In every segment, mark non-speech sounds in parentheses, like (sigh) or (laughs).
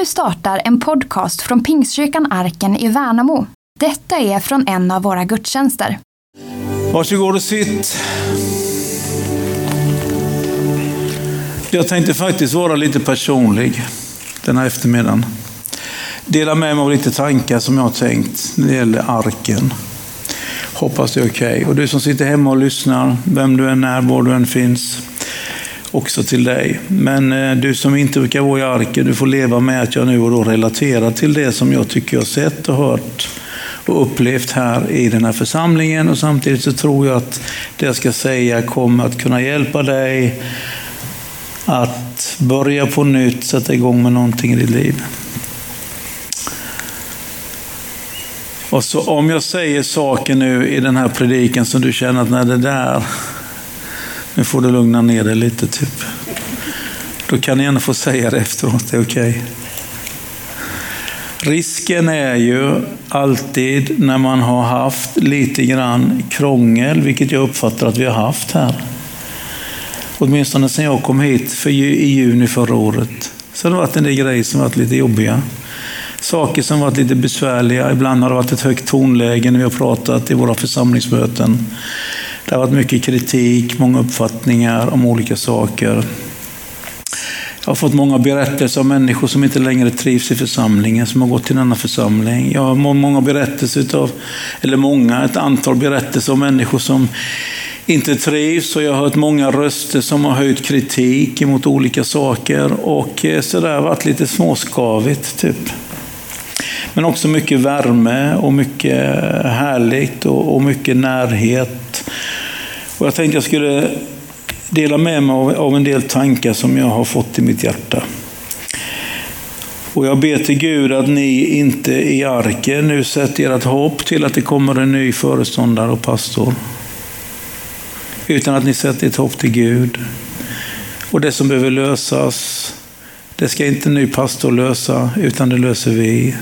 Nu startar en podcast från Pingstkyrkan Arken i Värnamo. Detta är från en av våra gudstjänster. Varsågod och sitt. Jag tänkte faktiskt vara lite personlig den här eftermiddagen. Dela med mig av lite tankar som jag har tänkt när det gäller arken. Hoppas det är okej. Okay. Och du som sitter hemma och lyssnar, vem du än är, var du än finns, också till dig. Men eh, du som inte brukar vara i arken, du får leva med att jag nu och då relaterar till det som jag tycker jag sett och hört och upplevt här i den här församlingen. Och samtidigt så tror jag att det jag ska säga kommer att kunna hjälpa dig att börja på nytt, sätta igång med någonting i ditt liv. Och så om jag säger saker nu i den här predikan som du känner att när det där, nu får du lugna ner dig lite typ. Då kan ni gärna få säga det efteråt, det är okej. Okay. Risken är ju alltid när man har haft lite grann krångel, vilket jag uppfattar att vi har haft här. Åtminstone sedan jag kom hit för, i juni förra året. Så har det varit en del grejer som varit lite jobbiga. Saker som varit lite besvärliga. Ibland har det varit ett högt tonläge när vi har pratat i våra församlingsmöten. Det har varit mycket kritik, många uppfattningar om olika saker. Jag har fått många berättelser om människor som inte längre trivs i församlingen, som har gått till denna församling. Jag har många berättelser av, eller många, ett antal berättelser om människor som inte trivs och jag har hört många röster som har höjt kritik mot olika saker och eh, varit lite småskavigt typ. Men också mycket värme och mycket härligt och, mycket närhet. Och jag tänkte jag skulle dela med mig av en del tankar som jag har fått i mitt hjärta. Och jag ber till Gud att ni inte i arken nu sätter ert hopp till att det kommer en ny föreståndare och pastor. Utan att ni sätter ert hopp till Gud. Och det som behöver lösas, det ska inte en ny pastor lösa, utan det löser vi.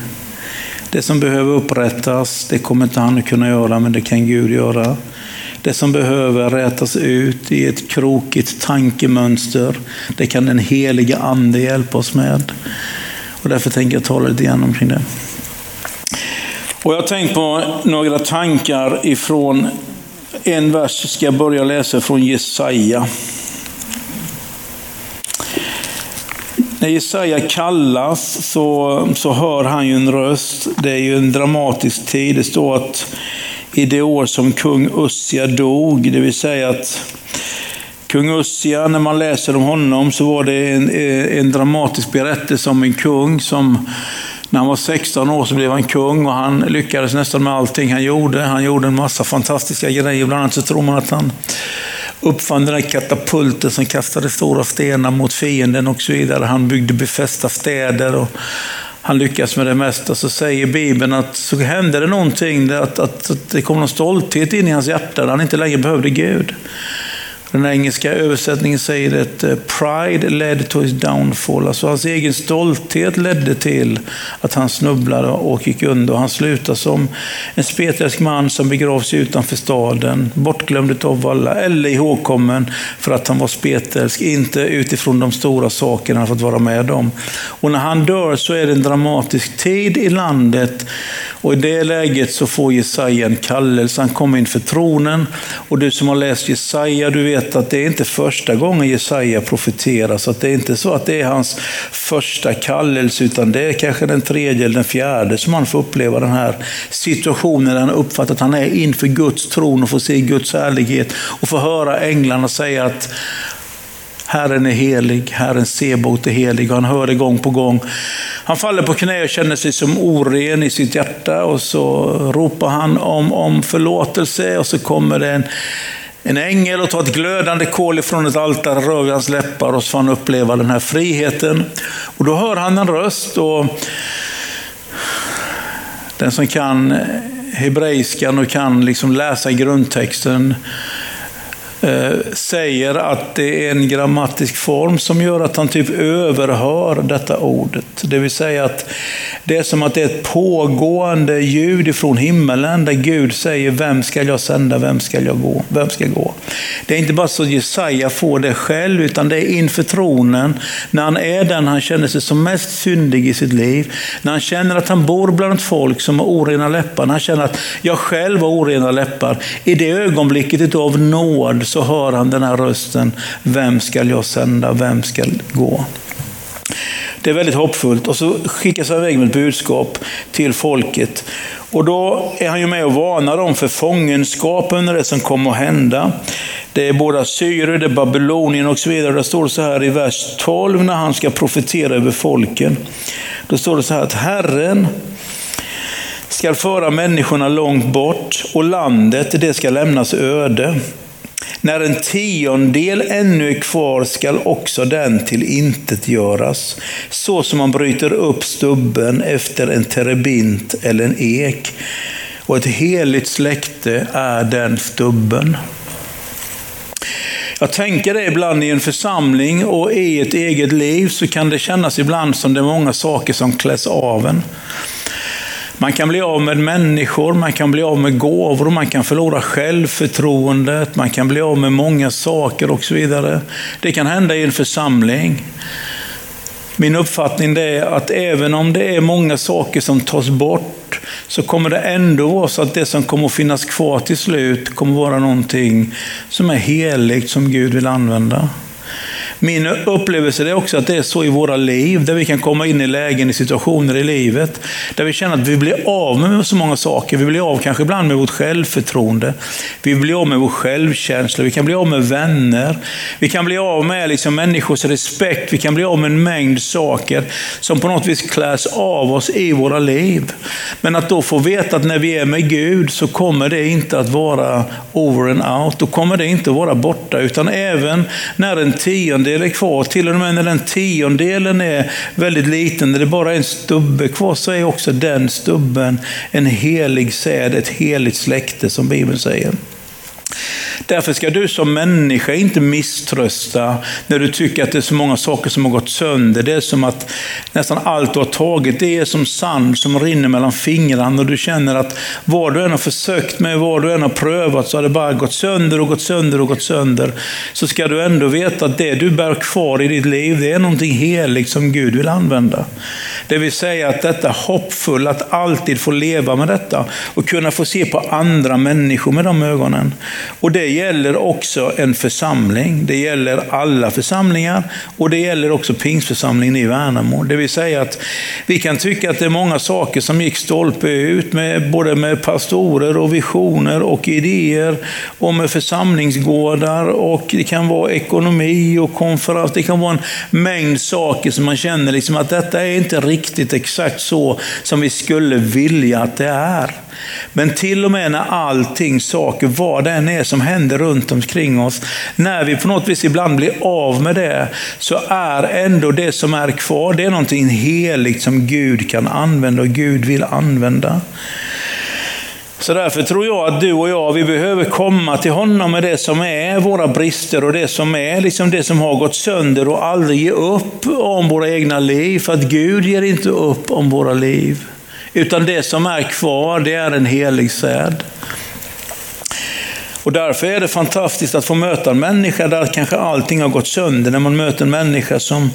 Det som behöver upprättas, det kommer inte han att kunna göra, men det kan Gud göra. Det som behöver rätas ut i ett krokigt tankemönster, det kan den heliga Ande hjälpa oss med. Och därför tänker jag tala lite grann omkring det. Och jag har tänkt på några tankar ifrån en vers, ska jag börja läsa från Jesaja. När Jesaja kallas så, så hör han ju en röst. Det är ju en dramatisk tid. Det står att i det år som kung Ussia dog, det vill säga att kung Ussia, när man läser om honom, så var det en, eh, en dramatisk berättelse om en kung som när han var 16 år så blev han kung och han lyckades nästan med allting han gjorde. Han gjorde en massa fantastiska grejer. Bland annat så tror man att han uppfann den här katapulten som kastade stora stenar mot fienden och så vidare. Han byggde befästa städer och han lyckas med det mesta. Så säger Bibeln att så hände det någonting, att, att, att det kom någon stolthet in i hans hjärta, där han inte längre behövde Gud. Den engelska översättningen säger att eh, pride led to his downfall. Alltså hans egen stolthet ledde till att han snubblade och gick under. Han slutade som en spetälsk man som begravs utanför staden, bortglömd av alla, eller ihågkommen för att han var spetälsk, inte utifrån de stora sakerna han fått vara med om. Och när han dör så är det en dramatisk tid i landet och i det läget så får Jesaja en kallelse. Han kommer inför tronen och du som har läst Jesaja, du vet vet att det är inte första gången Jesaja profeterar, så att det är inte så att det är hans första kallelse, utan det är kanske den tredje eller den fjärde som han får uppleva den här situationen där han uppfattar att han är inför Guds tron och får se Guds härlighet och får höra änglarna säga att Herren är helig, Herren Sebot är helig och han hör det gång på gång. Han faller på knä och känner sig som oren i sitt hjärta och så ropar han om, om förlåtelse och så kommer det en, en ängel och ta ett glödande kol ifrån ett altare, rör vid hans läppar och så får han uppleva den här friheten. Och då hör han en röst och den som kan hebreiskan och kan liksom läsa grundtexten Eh, säger att det är en grammatisk form som gör att han typ överhör detta ordet. Det vill säga att det är som att det är ett pågående ljud ifrån himmelen där Gud säger vem ska jag sända, vem ska jag gå, vem ska gå. Det är inte bara så att Jesaja får det själv, utan det är inför tronen, när han är den han känner sig som mest syndig i sitt liv, när han känner att han bor bland ett folk som har orena läppar, när han känner att jag själv har orena läppar. I det ögonblicket av nåd så hör han den här rösten, vem ska jag sända, vem ska gå? Det är väldigt hoppfullt. Och så skickas han iväg med ett budskap till folket. Och då är han ju med och varnar dem för fångenskap under det som kommer att hända. Det är både Assyrier, det är Babylonien och så vidare. Det står så här i vers 12 när han ska profetera över folken. Då står det så här att Herren ska föra människorna långt bort och landet det ska lämnas öde. När en tiondel ännu är kvar skall också den till intet göras, så som man bryter upp stubben efter en terebint eller en ek. Och ett heligt släkte är den stubben. Jag tänker det ibland i en församling och i ett eget liv så kan det kännas ibland som det är många saker som kläs av en. Man kan bli av med människor, man kan bli av med gåvor, man kan förlora självförtroendet, man kan bli av med många saker och så vidare. Det kan hända i en församling. Min uppfattning är att även om det är många saker som tas bort, så kommer det ändå vara så att det som kommer att finnas kvar till slut kommer att vara någonting som är heligt, som Gud vill använda. Min upplevelse är också att det är så i våra liv, där vi kan komma in i lägen, i situationer i livet, där vi känner att vi blir av med så många saker. Vi blir av kanske ibland med vårt självförtroende. Vi blir av med vår självkänsla. Vi kan bli av med vänner. Vi kan bli av med liksom människors respekt. Vi kan bli av med en mängd saker som på något vis kläs av oss i våra liv. Men att då få veta att när vi är med Gud så kommer det inte att vara over and out. Då kommer det inte att vara borta, utan även när en tionde tiondel är kvar, till och med när den tiondelen är väldigt liten, när det bara är en stubbe kvar, så är också den stubben en helig säd, ett heligt släkte som Bibeln säger. Därför ska du som människa inte misströsta när du tycker att det är så många saker som har gått sönder. Det är som att nästan allt du har tagit, det är som sand som rinner mellan fingrarna och du känner att vad du än har försökt med, vad du än har prövat, så har det bara gått sönder och gått sönder och gått sönder. Så ska du ändå veta att det du bär kvar i ditt liv, det är någonting heligt som Gud vill använda. Det vill säga att detta hoppfulla, att alltid få leva med detta och kunna få se på andra människor med de ögonen. Och det gäller också en församling. Det gäller alla församlingar och det gäller också pingstförsamlingen i Värnamo. Det vill säga att vi kan tycka att det är många saker som gick stolpe ut, med, både med pastorer och visioner och idéer och med församlingsgårdar och det kan vara ekonomi och konferens. Det kan vara en mängd saker som man känner liksom att detta är inte riktigt exakt så som vi skulle vilja att det är. Men till och med när allting, saker, vad det än är som händer runt omkring oss, när vi på något vis ibland blir av med det, så är ändå det som är kvar, det är någonting heligt som Gud kan använda och Gud vill använda. Så därför tror jag att du och jag, vi behöver komma till honom med det som är våra brister och det som är liksom det som har gått sönder och aldrig ge upp om våra egna liv. För att Gud ger inte upp om våra liv. Utan det som är kvar, det är en helig säd. Och därför är det fantastiskt att få möta en människa där kanske allting har gått sönder. När man möter en människa som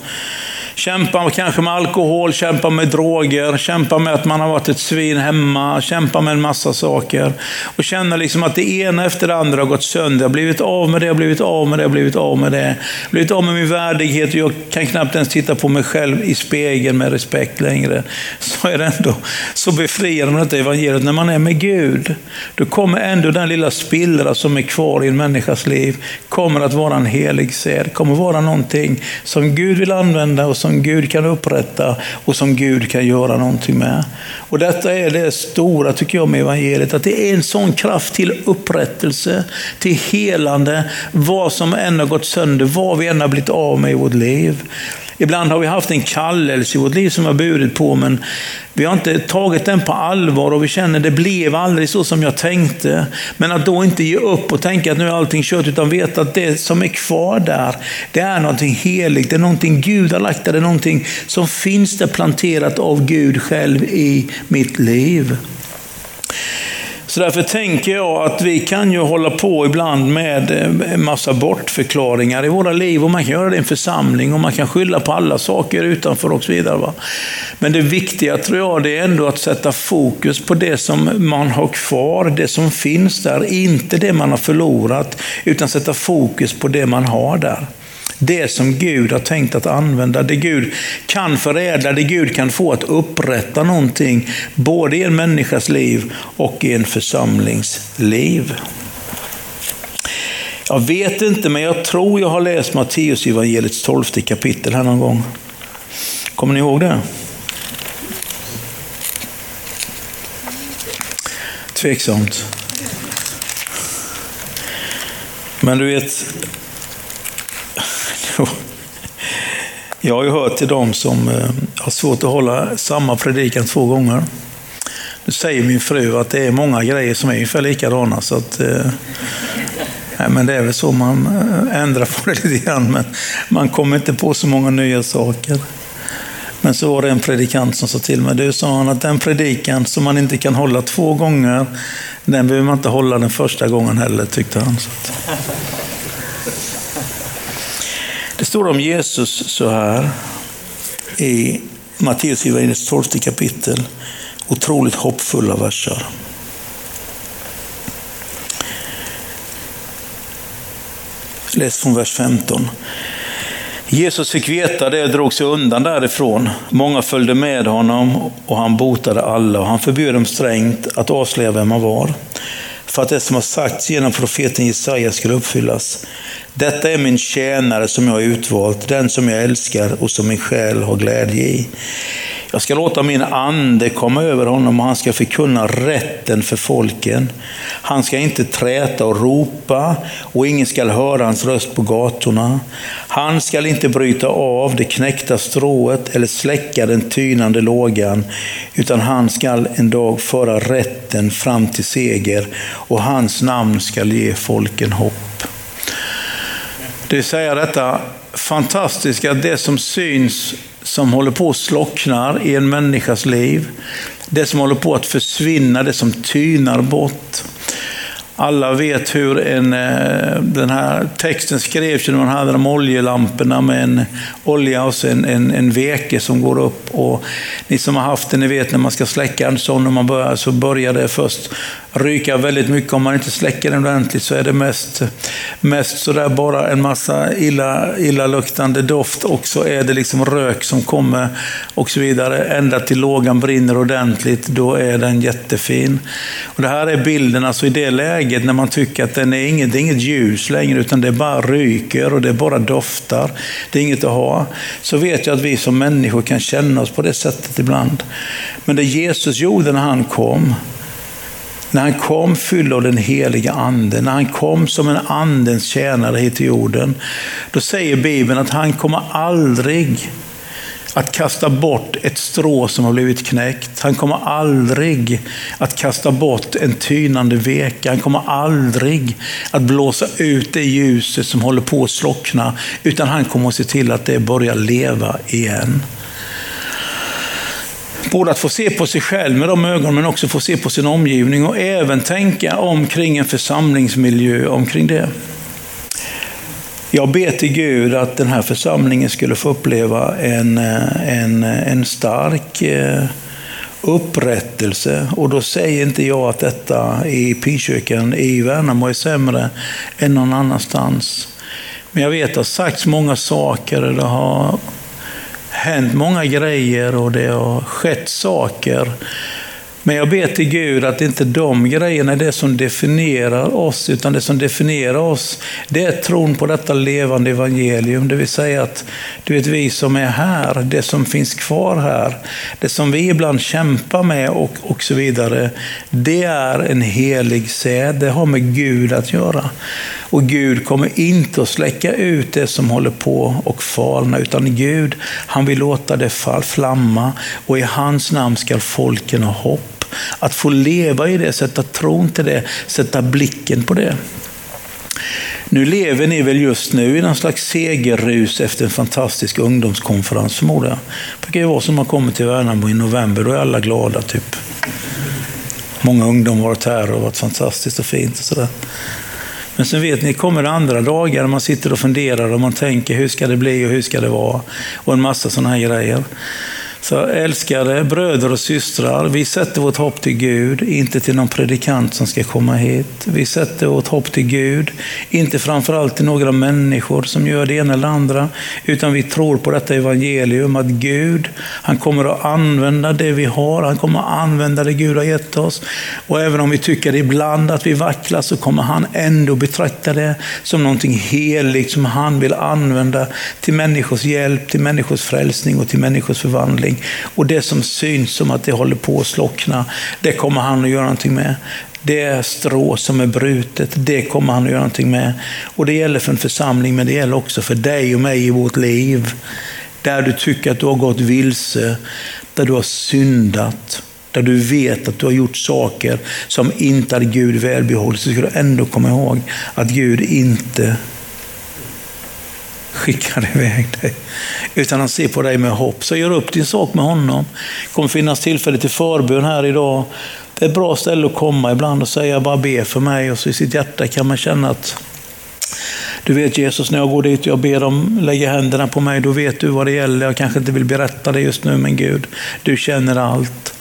kämpa kanske med alkohol, kämpa med droger, kämpa med att man har varit ett svin hemma, kämpa med en massa saker. Och känna liksom att det ena efter det andra har gått sönder. Jag har blivit av med det, jag har blivit av med det, jag har blivit av med det. Jag har blivit av med min värdighet och jag kan knappt ens titta på mig själv i spegeln med respekt längre. Så är det ändå så befriande med detta evangeliet. När man är med Gud, då kommer ändå den lilla spillra som är kvar i en människas liv, kommer att vara en helig säd, kommer vara någonting som Gud vill använda och som Gud kan upprätta och som Gud kan göra någonting med. Och detta är det stora, tycker jag, med evangeliet, att det är en sån kraft till upprättelse, till helande, vad som än har gått sönder, vad vi än har blivit av med i vårt liv. Ibland har vi haft en kallelse i vårt liv som har burit på, men vi har inte tagit den på allvar och vi känner att det blev aldrig så som jag tänkte. Men att då inte ge upp och tänka att nu är allting kört, utan veta att det som är kvar där, det är någonting heligt, det är någonting Gud har lagt där, det är någonting som finns där planterat av Gud själv i mitt liv. Så därför tänker jag att vi kan ju hålla på ibland med en massa bortförklaringar i våra liv och man kan göra det i en församling och man kan skylla på alla saker utanför och så vidare. Va? Men det viktiga tror jag det är ändå att sätta fokus på det som man har kvar, det som finns där, inte det man har förlorat, utan sätta fokus på det man har där. Det som Gud har tänkt att använda, det Gud kan förädla, det Gud kan få att upprätta någonting, både i en människas liv och i en församlings liv. Jag vet inte, men jag tror jag har läst Matteus evangeliets tolfte kapitel här någon gång. Kommer ni ihåg det? Tveksamt. Men du vet, jag har ju hört till dem som eh, har svårt att hålla samma predikan två gånger. Nu säger min fru att det är många grejer som är ungefär likadana. Så att, eh, nej, men det är väl så man eh, ändrar på det (laughs) lite grann. Men man kommer inte på så många nya saker. Men så var det en predikant som sa till mig, du sa han att den predikan som man inte kan hålla två gånger, den behöver man inte hålla den första gången heller, tyckte han. Det står om Jesus så här i Matteus evangeliets 12 kapitel. Otroligt hoppfulla verser. Läs från vers 15. Jesus fick veta det och drog sig undan därifrån. Många följde med honom och han botade alla och han förbjöd dem strängt att avslöja vem han var. För att det som har sagts genom profeten Jesaja skulle uppfyllas. Detta är min tjänare som jag har utvalt, den som jag älskar och som min själ har glädje i. Jag ska låta min ande komma över honom och han ska förkunna rätten för folken. Han ska inte träta och ropa och ingen ska höra hans röst på gatorna. Han ska inte bryta av det knäckta strået eller släcka den tynande lågan, utan han ska en dag föra rätten fram till seger och hans namn ska ge folken hopp. Det vill säga detta fantastiska, det som syns som håller på att slocknar i en människas liv. Det som håller på att försvinna, det som tynar bort. Alla vet hur en, eh, den här texten skrevs när man hade de oljelamporna med en olja och sen en, en veke som går upp. Och ni som har haft det, ni vet när man ska släcka en sån, när man börjar, så börjar det först ryka väldigt mycket. Om man inte släcker den ordentligt så är det mest, mest sådär bara en massa illa, illaluktande doft och så är det liksom rök som kommer och så vidare. Ända till lågan brinner ordentligt, då är den jättefin. Och det här är bilden, alltså i det läget när man tycker att den är inget, det är inget ljus längre, utan det bara ryker och det bara doftar. Det är inget att ha. Så vet jag att vi som människor kan känna oss på det sättet ibland. Men det Jesus gjorde när han kom, när han kom fylld av den heliga anden, när han kom som en andens tjänare hit till jorden, då säger Bibeln att han kommer aldrig att kasta bort ett strå som har blivit knäckt. Han kommer aldrig att kasta bort en tynande veka. Han kommer aldrig att blåsa ut det ljuset som håller på att slockna, utan han kommer att se till att det börjar leva igen. Både att få se på sig själv med de ögonen, men också få se på sin omgivning och även tänka omkring en församlingsmiljö omkring det. Jag ber till Gud att den här församlingen skulle få uppleva en, eh, en, eh, en stark eh, upprättelse. Och då säger inte jag att detta i Pinkyrkan i Värnamo är sämre än någon annanstans. Men jag vet att det har sagts många saker, det har hänt många grejer och det har skett saker. Men jag ber till Gud att inte de grejerna är det som definierar oss, utan det som definierar oss, det är tron på detta levande evangelium. Det vill säga att du vet, vi som är här, det som finns kvar här, det som vi ibland kämpar med och, och så vidare, det är en helig säd. Det har med Gud att göra. Och Gud kommer inte att släcka ut det som håller på och falna, utan Gud, han vill låta det flamma och i hans namn ska folken ha hopp. Att få leva i det, sätta tron till det, sätta blicken på det. Nu lever ni väl just nu i någon slags segerrus efter en fantastisk ungdomskonferens förmodar jag. Det brukar ju vara som man kommer till Värnamo i november, då är alla glada typ. Många ungdomar har varit här och varit fantastiskt och fint och sådär. Men sen vet ni, kommer det andra dagar man sitter och funderar och man tänker hur ska det bli och hur ska det vara? Och en massa sådana här grejer. Så älskade bröder och systrar, vi sätter vårt hopp till Gud, inte till någon predikant som ska komma hit. Vi sätter vårt hopp till Gud, inte framförallt till några människor som gör det ena eller andra, utan vi tror på detta evangelium att Gud, han kommer att använda det vi har, han kommer att använda det Gud har gett oss. Och även om vi tycker ibland att vi vacklar så kommer han ändå betrakta det som någonting heligt som han vill använda till människors hjälp, till människors frälsning och till människors förvandling någonting. Och det som syns som att det håller på att slockna, det kommer han att göra någonting med. Det strå som är brutet, det kommer han att göra någonting med. Och det gäller för en församling, men det gäller också för dig och mig i vårt liv. Där du tycker att du har gått vilse, där du har syndat, där du vet att du har gjort saker som inte är Gud välbehållet, så ska du ändå komma ihåg att Gud inte skickar iväg dig. Utan han ser på dig med hopp. Så gör upp din sak med honom. Det kommer finnas tillfälle till förbön här idag. Det är ett bra ställe att komma ibland och säga bara be för mig. Och så i sitt hjärta kan man känna att du vet Jesus, när jag går dit och jag ber dem lägga händerna på mig, då vet du vad det gäller. Jag kanske inte vill berätta det just nu, men Gud, du känner allt.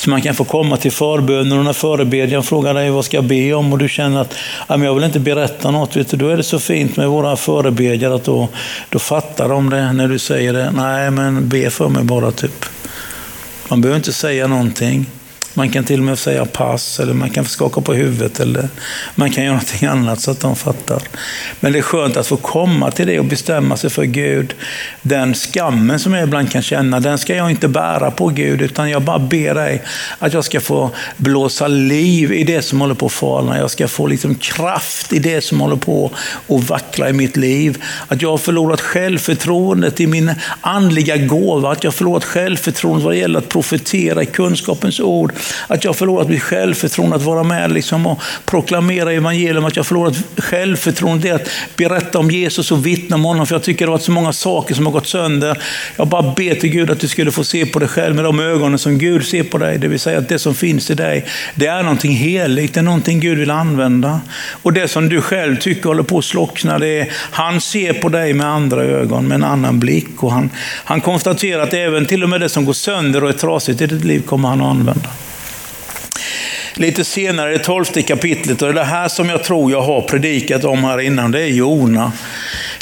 Så man kan få komma till förbönen och när förebedjaren frågar dig vad ska jag be om och du känner att jag vill inte berätta något, vet du, då är det så fint med våra förebedjare att då, då fattar de det när du säger det. Nej, men be för mig bara, typ. Man behöver inte säga någonting. Man kan till och med säga pass, eller man kan skaka på huvudet, eller man kan göra någonting annat så att de fattar. Men det är skönt att få komma till det och bestämma sig för Gud. Den skammen som jag ibland kan känna, den ska jag inte bära på Gud, utan jag bara ber dig att jag ska få blåsa liv i det som håller på att falna. Jag ska få liksom kraft i det som håller på att vackla i mitt liv. Att jag har förlorat självförtroendet i min andliga gåva, att jag har förlorat självförtroendet vad det gäller att profetera i kunskapens ord, att jag förlorat mitt självförtroende att vara med liksom, och proklamera evangelium. Att jag förlorat självförtroende att berätta om Jesus och vittna om honom. För jag tycker det har varit så många saker som har gått sönder. Jag bara ber till Gud att du skulle få se på dig själv med de ögonen som Gud ser på dig. Det vill säga att det som finns i dig, det är någonting heligt. Det är någonting Gud vill använda. Och det som du själv tycker håller på att slockna, det är, han ser på dig med andra ögon, med en annan blick. Och han, han konstaterar att även till och med det som går sönder och är trasigt i ditt liv kommer han att använda lite senare i tolfte kapitlet, och det här som jag tror jag har predikat om här innan, det är Jona.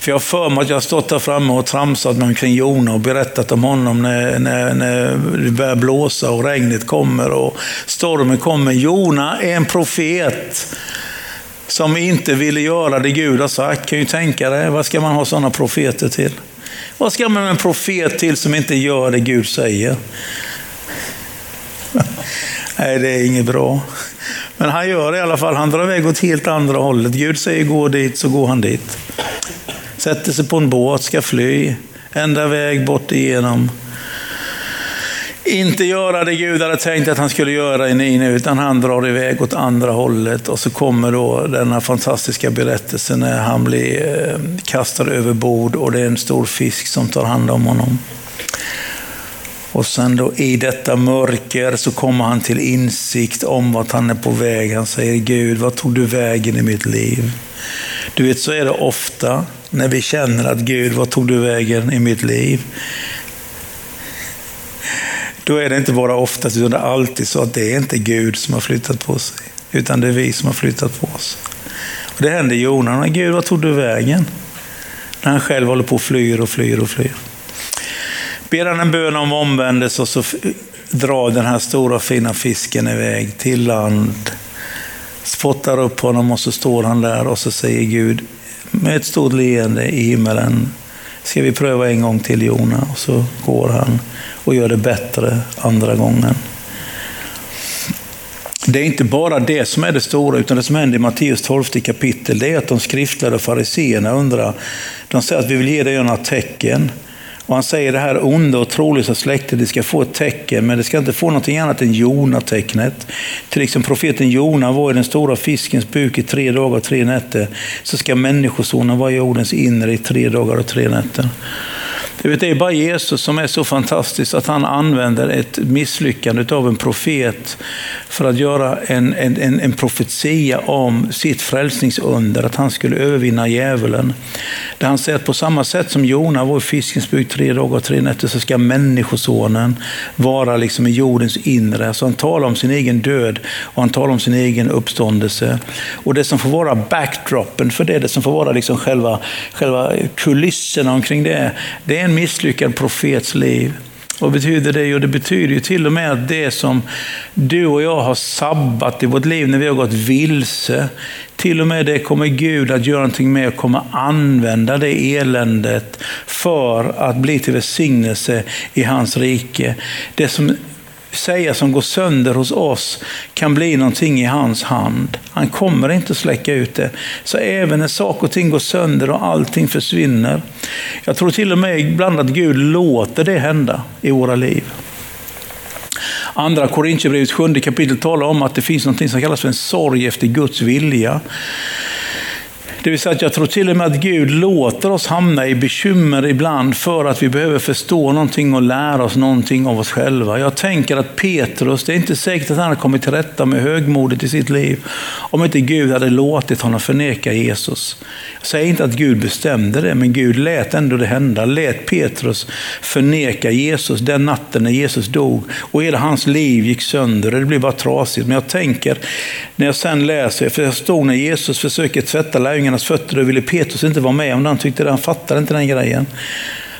För jag har för mig att jag har stått där framme och tramsat mig omkring Jona och berättat om honom när, när, när det börjar blåsa och regnet kommer och stormen kommer. Jona är en profet som inte ville göra det Gud har sagt. Kan ju tänka dig, vad ska man ha sådana profeter till? Vad ska man med en profet till som inte gör det Gud säger? Nej, det är inget bra. Men han gör det i alla fall. Han drar iväg åt helt andra hållet. Gud säger gå dit, så går han dit. Sätter sig på en båt, ska fly. Ända väg bort igenom. Inte göra det Gud hade tänkt att han skulle göra i Nina, utan han drar iväg åt andra hållet. Och så kommer då denna fantastiska berättelse när han blir eh, kastad över bord och det är en stor fisk som tar hand om honom. Och sen då i detta mörker så kommer han till insikt om vart han är på väg. Han säger Gud, vad tog du vägen i mitt liv? Du vet, så är det ofta när vi känner att Gud, vad tog du vägen i mitt liv? Då är det inte bara ofta, utan det är alltid så att det är inte Gud som har flyttat på sig, utan det är vi som har flyttat på oss. Och det händer Jonas, Gud, vad tog du vägen? När han själv håller på och flyr och flyr och flyr ber han en bön om omvändelse och så drar den här stora fina fisken iväg till land, spottar upp honom och så står han där och så säger Gud med ett stort leende i himmelen, ska vi pröva en gång till Jona? Och så går han och gör det bättre andra gången. Det är inte bara det som är det stora, utan det som händer i Matteus 12 kapitel, det är att de skriftlärda fariseerna undrar, de säger att vi vill ge dig några tecken. Och han säger det här onda och trolösa släktet, det ska få ett tecken, men det ska inte få någonting annat än Jona-tecknet. Till exempel profeten Jona var i den stora fiskens buk i tre dagar och tre nätter, så ska människosonen vara i jordens inre i tre dagar och tre nätter. Du vet, det är bara Jesus som är så fantastisk att han använder ett misslyckande av en profet för att göra en, en, en profetia om sitt frälsningsunder, att han skulle övervinna djävulen. Där han säger att på samma sätt som Jona var i fiskens bygd tre dagar och tre nätter så ska människosonen vara liksom i jordens inre. Så han talar om sin egen död och han talar om sin egen uppståndelse. Och det som får vara backdropen för det, det som får vara liksom själva, själva kulisserna omkring det, det är en misslyckad profets liv. Vad betyder det? Jo, det betyder ju till och med att det som du och jag har sabbat i vårt liv när vi har gått vilse, till och med det kommer Gud att göra någonting med och kommer använda det eländet för att bli till välsignelse i hans rike. Det som säga som går sönder hos oss kan bli någonting i hans hand. Han kommer inte släcka ut det. Så även när saker och ting går sönder och allting försvinner. Jag tror till och med ibland att Gud låter det hända i våra liv. Andra Korintierbrevets sjunde kapitel talar om att det finns något som kallas för en sorg efter Guds vilja. Det vill säga att jag tror till och med att Gud låter oss hamna i bekymmer ibland för att vi behöver förstå någonting och lära oss någonting av oss själva. Jag tänker att Petrus, det är inte säkert att han hade kommit till rätta med högmodet i sitt liv om inte Gud hade låtit honom förneka Jesus. Jag säger inte att Gud bestämde det, men Gud lät ändå det hända. Lät Petrus förneka Jesus den natten när Jesus dog och hela hans liv gick sönder. Det blev bara trasigt. Men jag tänker, när jag sen läser, för jag stod när Jesus försöker tvätta lärjungarna fötter, och ville Petrus inte vara med om det. Han tyckte det, han fattade inte den grejen.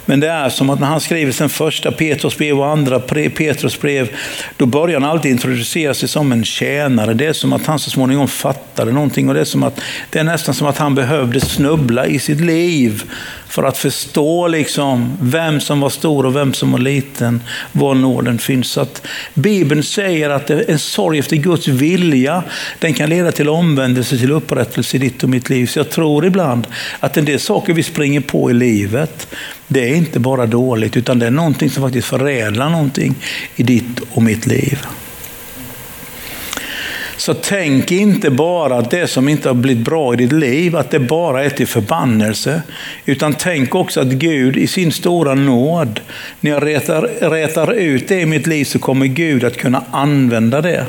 Men det är som att när han skriver sin första Petrusbrev och andra Petrusbrev, då börjar han alltid introducera sig som en tjänare. Det är som att han så småningom fattade någonting och det är, som att, det är nästan som att han behövde snubbla i sitt liv för att förstå liksom vem som var stor och vem som var liten, var nåden finns. Så att Bibeln säger att en sorg efter Guds vilja, den kan leda till omvändelse, till upprättelse i ditt och mitt liv. Så jag tror ibland att en del saker vi springer på i livet, det är inte bara dåligt, utan det är någonting som faktiskt förädlar någonting i ditt och mitt liv. Så tänk inte bara att det som inte har blivit bra i ditt liv, att det bara är till förbannelse. Utan tänk också att Gud i sin stora nåd, när jag rätar, rätar ut det i mitt liv så kommer Gud att kunna använda det.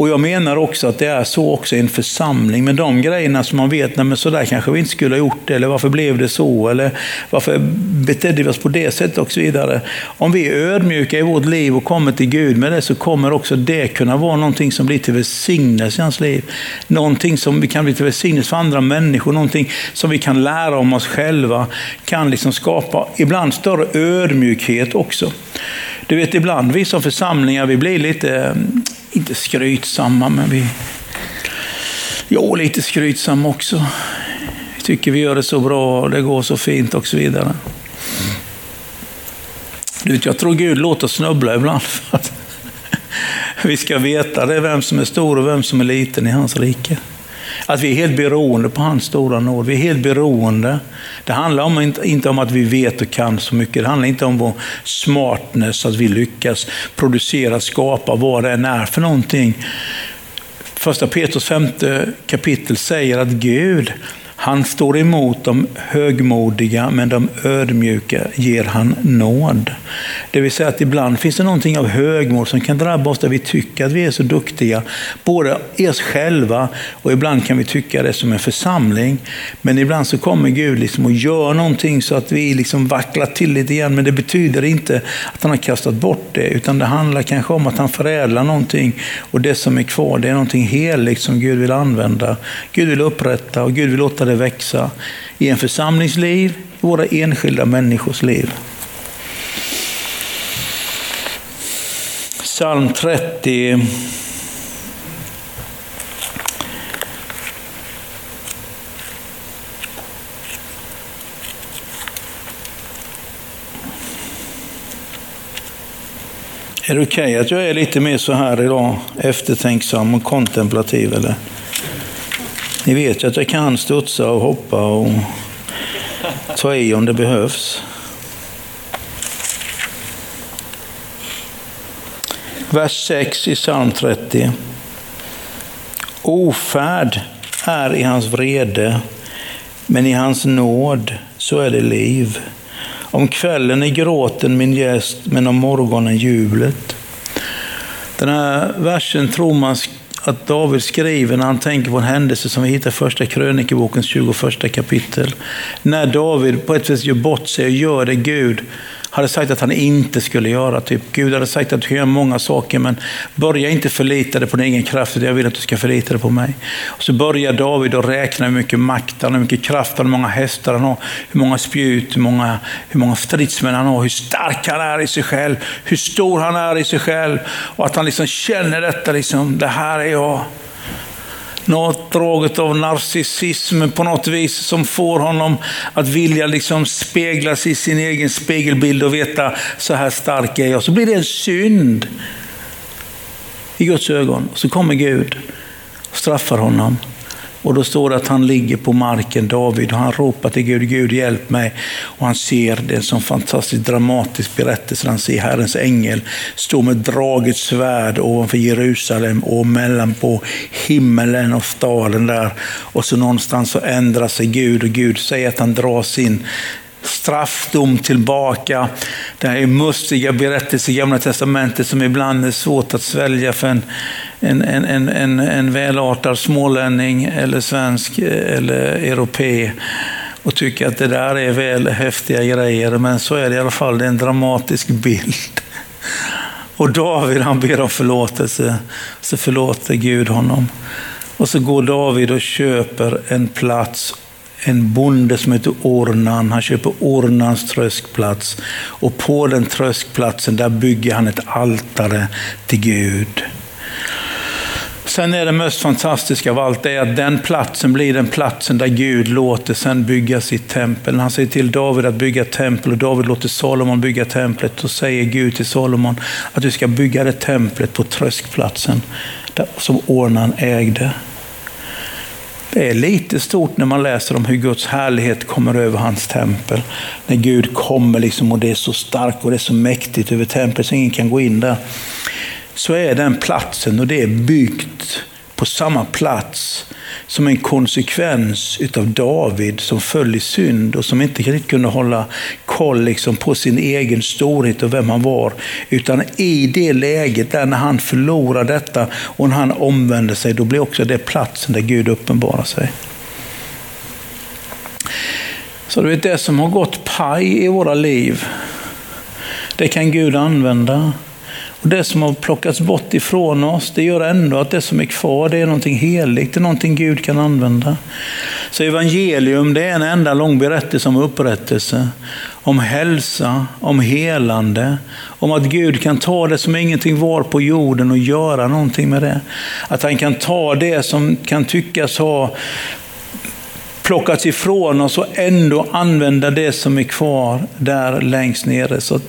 Och jag menar också att det är så också i en församling. Men de grejerna som man vet, nej men sådär kanske vi inte skulle ha gjort det, eller varför blev det så, eller varför betedde vi oss på det sättet och så vidare. Om vi är ödmjuka i vårt liv och kommer till Gud med det så kommer också det kunna vara någonting som blir till välsignelse i hans liv. Någonting som vi kan bli till välsignelse för andra människor, någonting som vi kan lära om oss själva, kan liksom skapa ibland större ödmjukhet också. Du vet, ibland vi som församlingar, vi blir lite inte skrytsamma, men vi... Jo, lite skrytsamma också. Vi tycker vi gör det så bra, det går så fint och så vidare. Du vet, jag tror Gud låter snubbla ibland (laughs) för att vi ska veta det vem som är stor och vem som är liten i hans rike. Att vi är helt beroende på hans stora nåd. Vi är helt beroende. Det handlar om, inte om att vi vet och kan så mycket. Det handlar inte om vår smartness, att vi lyckas producera, skapa vad det än är för någonting. Första Petrus femte kapitel säger att Gud, han står emot de högmodiga, men de ödmjuka ger han nåd. Det vill säga att ibland finns det någonting av högmod som kan drabba oss där vi tycker att vi är så duktiga, både i oss själva och ibland kan vi tycka det som en församling. Men ibland så kommer Gud liksom och gör någonting så att vi liksom vacklar till lite grann, men det betyder inte att han har kastat bort det, utan det handlar kanske om att han förädlar någonting och det som är kvar, det är någonting heligt som Gud vill använda. Gud vill upprätta och Gud vill låta det växa i en församlingsliv, i våra enskilda människors liv. Psalm 30. Är det okej okay att jag är lite mer så här idag, eftertänksam och kontemplativ? Eller? Ni vet ju att jag kan studsa och hoppa och ta i om det behövs. Vers 6 i psalm 30. Ofärd är i hans vrede, men i hans nåd så är det liv. Om kvällen är gråten min gäst, men om morgonen jublet. Den här versen tror man att David skriver när han tänker på en händelse som vi hittar i första krönikebokens 21 kapitel. När David på ett vis gör bort sig och gör det Gud hade sagt att han inte skulle göra. Typ, Gud hade sagt att du gör många saker, men börja inte förlita dig på din egen kraft, jag vill att du ska förlita dig på mig. Och så börjar David att räkna hur mycket makt han har, hur mycket kraft han har, hur många hästar han har, hur många spjut, hur många, hur många stridsmän han har, hur stark han är i sig själv, hur stor han är i sig själv. Och att han liksom känner detta, liksom, det här är jag något draget av narcissism på något vis som får honom att vilja liksom speglas i sin egen spegelbild och veta så här stark är jag. Så blir det en synd i Guds ögon. Så kommer Gud och straffar honom. Och då står det att han ligger på marken, David, och han ropar till Gud, Gud hjälp mig. Och han ser, det är en sån fantastiskt dramatisk berättelse, han ser Herrens ängel stå med draget svärd ovanför Jerusalem och mellan på himmelen och staden där. Och så någonstans så ändrar sig Gud och Gud säger att han drar sin straffdom tillbaka. Det här är mustiga berättelser i Gamla Testamentet som ibland är svårt att svälja för en, en, en, en, en välartad smålänning eller svensk eh, eller europé och tycka att det där är väl häftiga grejer. Men så är det i alla fall, det är en dramatisk bild. Och David han ber om förlåtelse, så förlåter Gud honom. Och så går David och köper en plats en bonde som heter Ornan. Han köper Ornans tröskplats och på den tröskplatsen där bygger han ett altare till Gud. Sen är det mest fantastiska av allt är att den platsen blir den platsen där Gud låter sen bygga sitt tempel. Han säger till David att bygga tempel och David låter Salomon bygga templet. Då säger Gud till Salomon att du ska bygga det templet på tröskplatsen som Ornan ägde. Det är lite stort när man läser om hur Guds härlighet kommer över hans tempel. När Gud kommer liksom och det är så starkt och det är så mäktigt över templet så ingen kan gå in där. Så är den platsen och det är byggt på samma plats som en konsekvens utav David som föll i synd och som inte riktigt kunde hålla koll liksom på sin egen storhet och vem han var. Utan i det läget, där när han förlorar detta och när han omvänder sig, då blir också det platsen där Gud uppenbarar sig. Så du vet, det som har gått paj i våra liv, det kan Gud använda. Och Det som har plockats bort ifrån oss, det gör ändå att det som är kvar, det är någonting heligt, det är någonting Gud kan använda. Så evangelium, det är en enda lång berättelse om upprättelse, om hälsa, om helande, om att Gud kan ta det som ingenting var på jorden och göra någonting med det. Att han kan ta det som kan tyckas ha plockats ifrån oss och ändå använda det som är kvar där längst nere. Så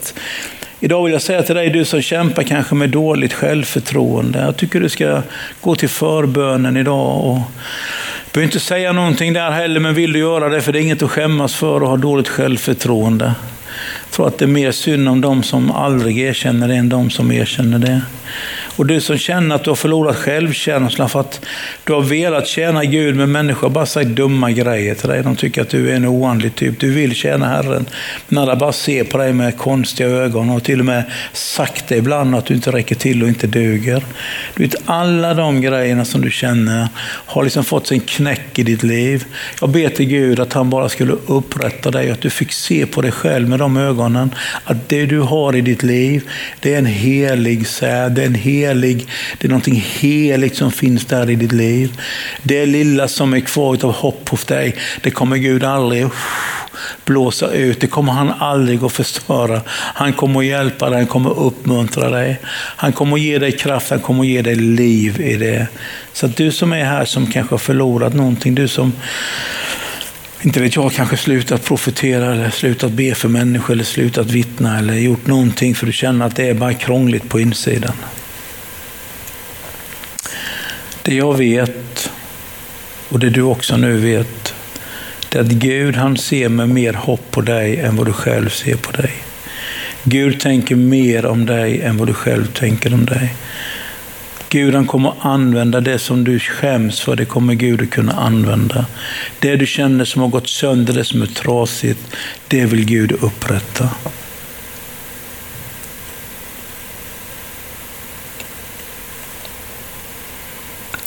Idag vill jag säga till dig, du som kämpar kanske med dåligt självförtroende. Jag tycker du ska gå till förbönen idag. Och du behöver inte säga någonting där heller, men vill du göra det, för det är inget att skämmas för att ha dåligt självförtroende. Jag tror att det är mer synd om de som aldrig erkänner det än de som erkänner det. Och du som känner att du har förlorat självkänslan för att du har velat tjäna Gud, men människor har bara sagt dumma grejer till dig. De tycker att du är en oandlig typ. Du vill tjäna Herren, men alla bara ser på dig med konstiga ögon och till och med sagt det ibland att du inte räcker till och inte duger. Du vet, alla de grejerna som du känner har liksom fått sin knäck i ditt liv. Jag ber till Gud att han bara skulle upprätta dig, att du fick se på dig själv med de ögonen, att det du har i ditt liv, det är en helig säd, det är en helig. Det är någonting heligt som finns där i ditt liv. Det lilla som är kvar av hopp hos dig, det kommer Gud aldrig blåsa ut. Det kommer han aldrig att förstöra. Han kommer att hjälpa dig, han kommer att uppmuntra dig. Han kommer att ge dig kraft, han kommer att ge dig liv i det. Så att du som är här som kanske har förlorat någonting, du som inte vet jag, kanske slutat profetera eller slutat be för människor eller slutat vittna eller gjort någonting för du känner att det är bara krångligt på insidan. Det jag vet, och det du också nu vet, det är att Gud han ser med mer hopp på dig än vad du själv ser på dig. Gud tänker mer om dig än vad du själv tänker om dig. Gud han kommer använda det som du skäms för, det kommer Gud att kunna använda. Det du känner som har gått sönder, det som är trasigt, det vill Gud upprätta.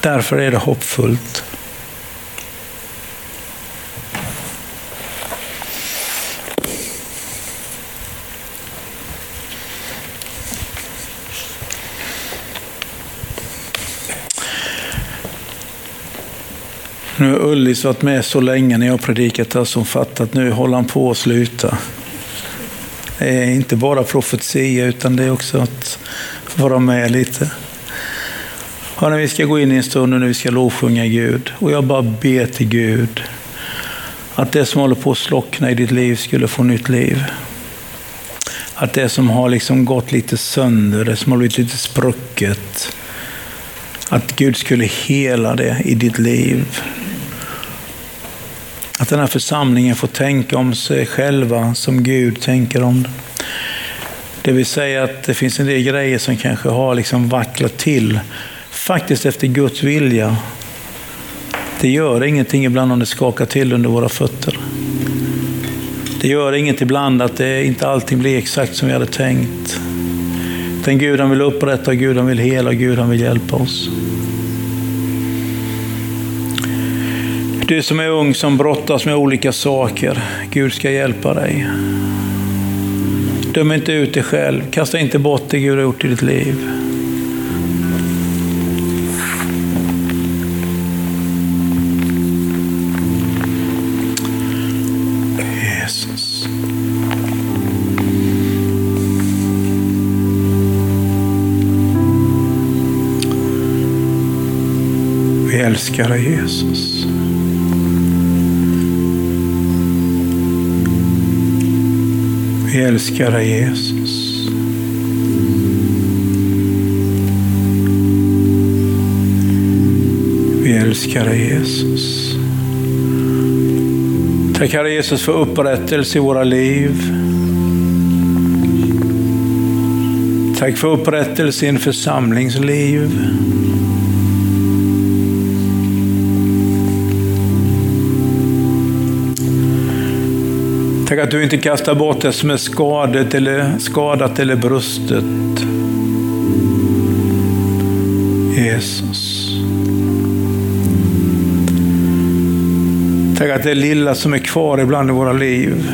Därför är det hoppfullt. Nu har Ullis varit med så länge när jag har predikat här som fattat nu håller han på att sluta. Det är inte bara profetia utan det är också att vara med lite. Hörrni, vi ska gå in i en stund nu när vi ska lovsjunga Gud. Och jag bara ber till Gud att det som håller på att slockna i ditt liv skulle få nytt liv. Att det som har liksom gått lite sönder, det som har blivit lite sprucket, att Gud skulle hela det i ditt liv. Att den här församlingen får tänka om sig själva som Gud tänker om den. Det vill säga att det finns en del grejer som kanske har liksom vacklat till, faktiskt efter Guds vilja. Det gör ingenting ibland om det skakar till under våra fötter. Det gör inget ibland att det inte allting blir exakt som vi hade tänkt. Den Gud han vill upprätta, Gud han vill hela, Gud han vill hjälpa oss. Du som är ung som brottas med olika saker, Gud ska hjälpa dig. Döm inte ut dig själv, kasta inte bort det Gud har gjort i ditt liv. Jesus. Vi älskar dig Jesus. Vi älskar dig Jesus. Vi älskar dig Jesus. Tack Herre Jesus för upprättelse i våra liv. Tack för upprättelse i en församlingsliv. Tack att du inte kastar bort det som är skadat eller, skadat eller brustet. Jesus. Tack att det lilla som är kvar ibland i våra liv.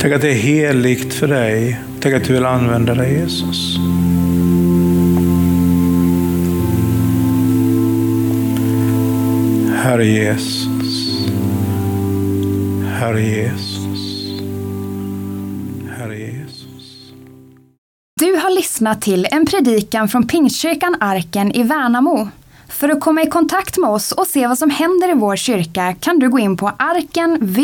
Tack att det är heligt för dig. Tack att du vill använda dig Jesus. Herre Jesus. Herre Jesus. Herre Jesus. Du har lyssnat till en predikan från Pingstkyrkan Arken i Värnamo. För att komma i kontakt med oss och se vad som händer i vår kyrka kan du gå in på arkenvmo.se.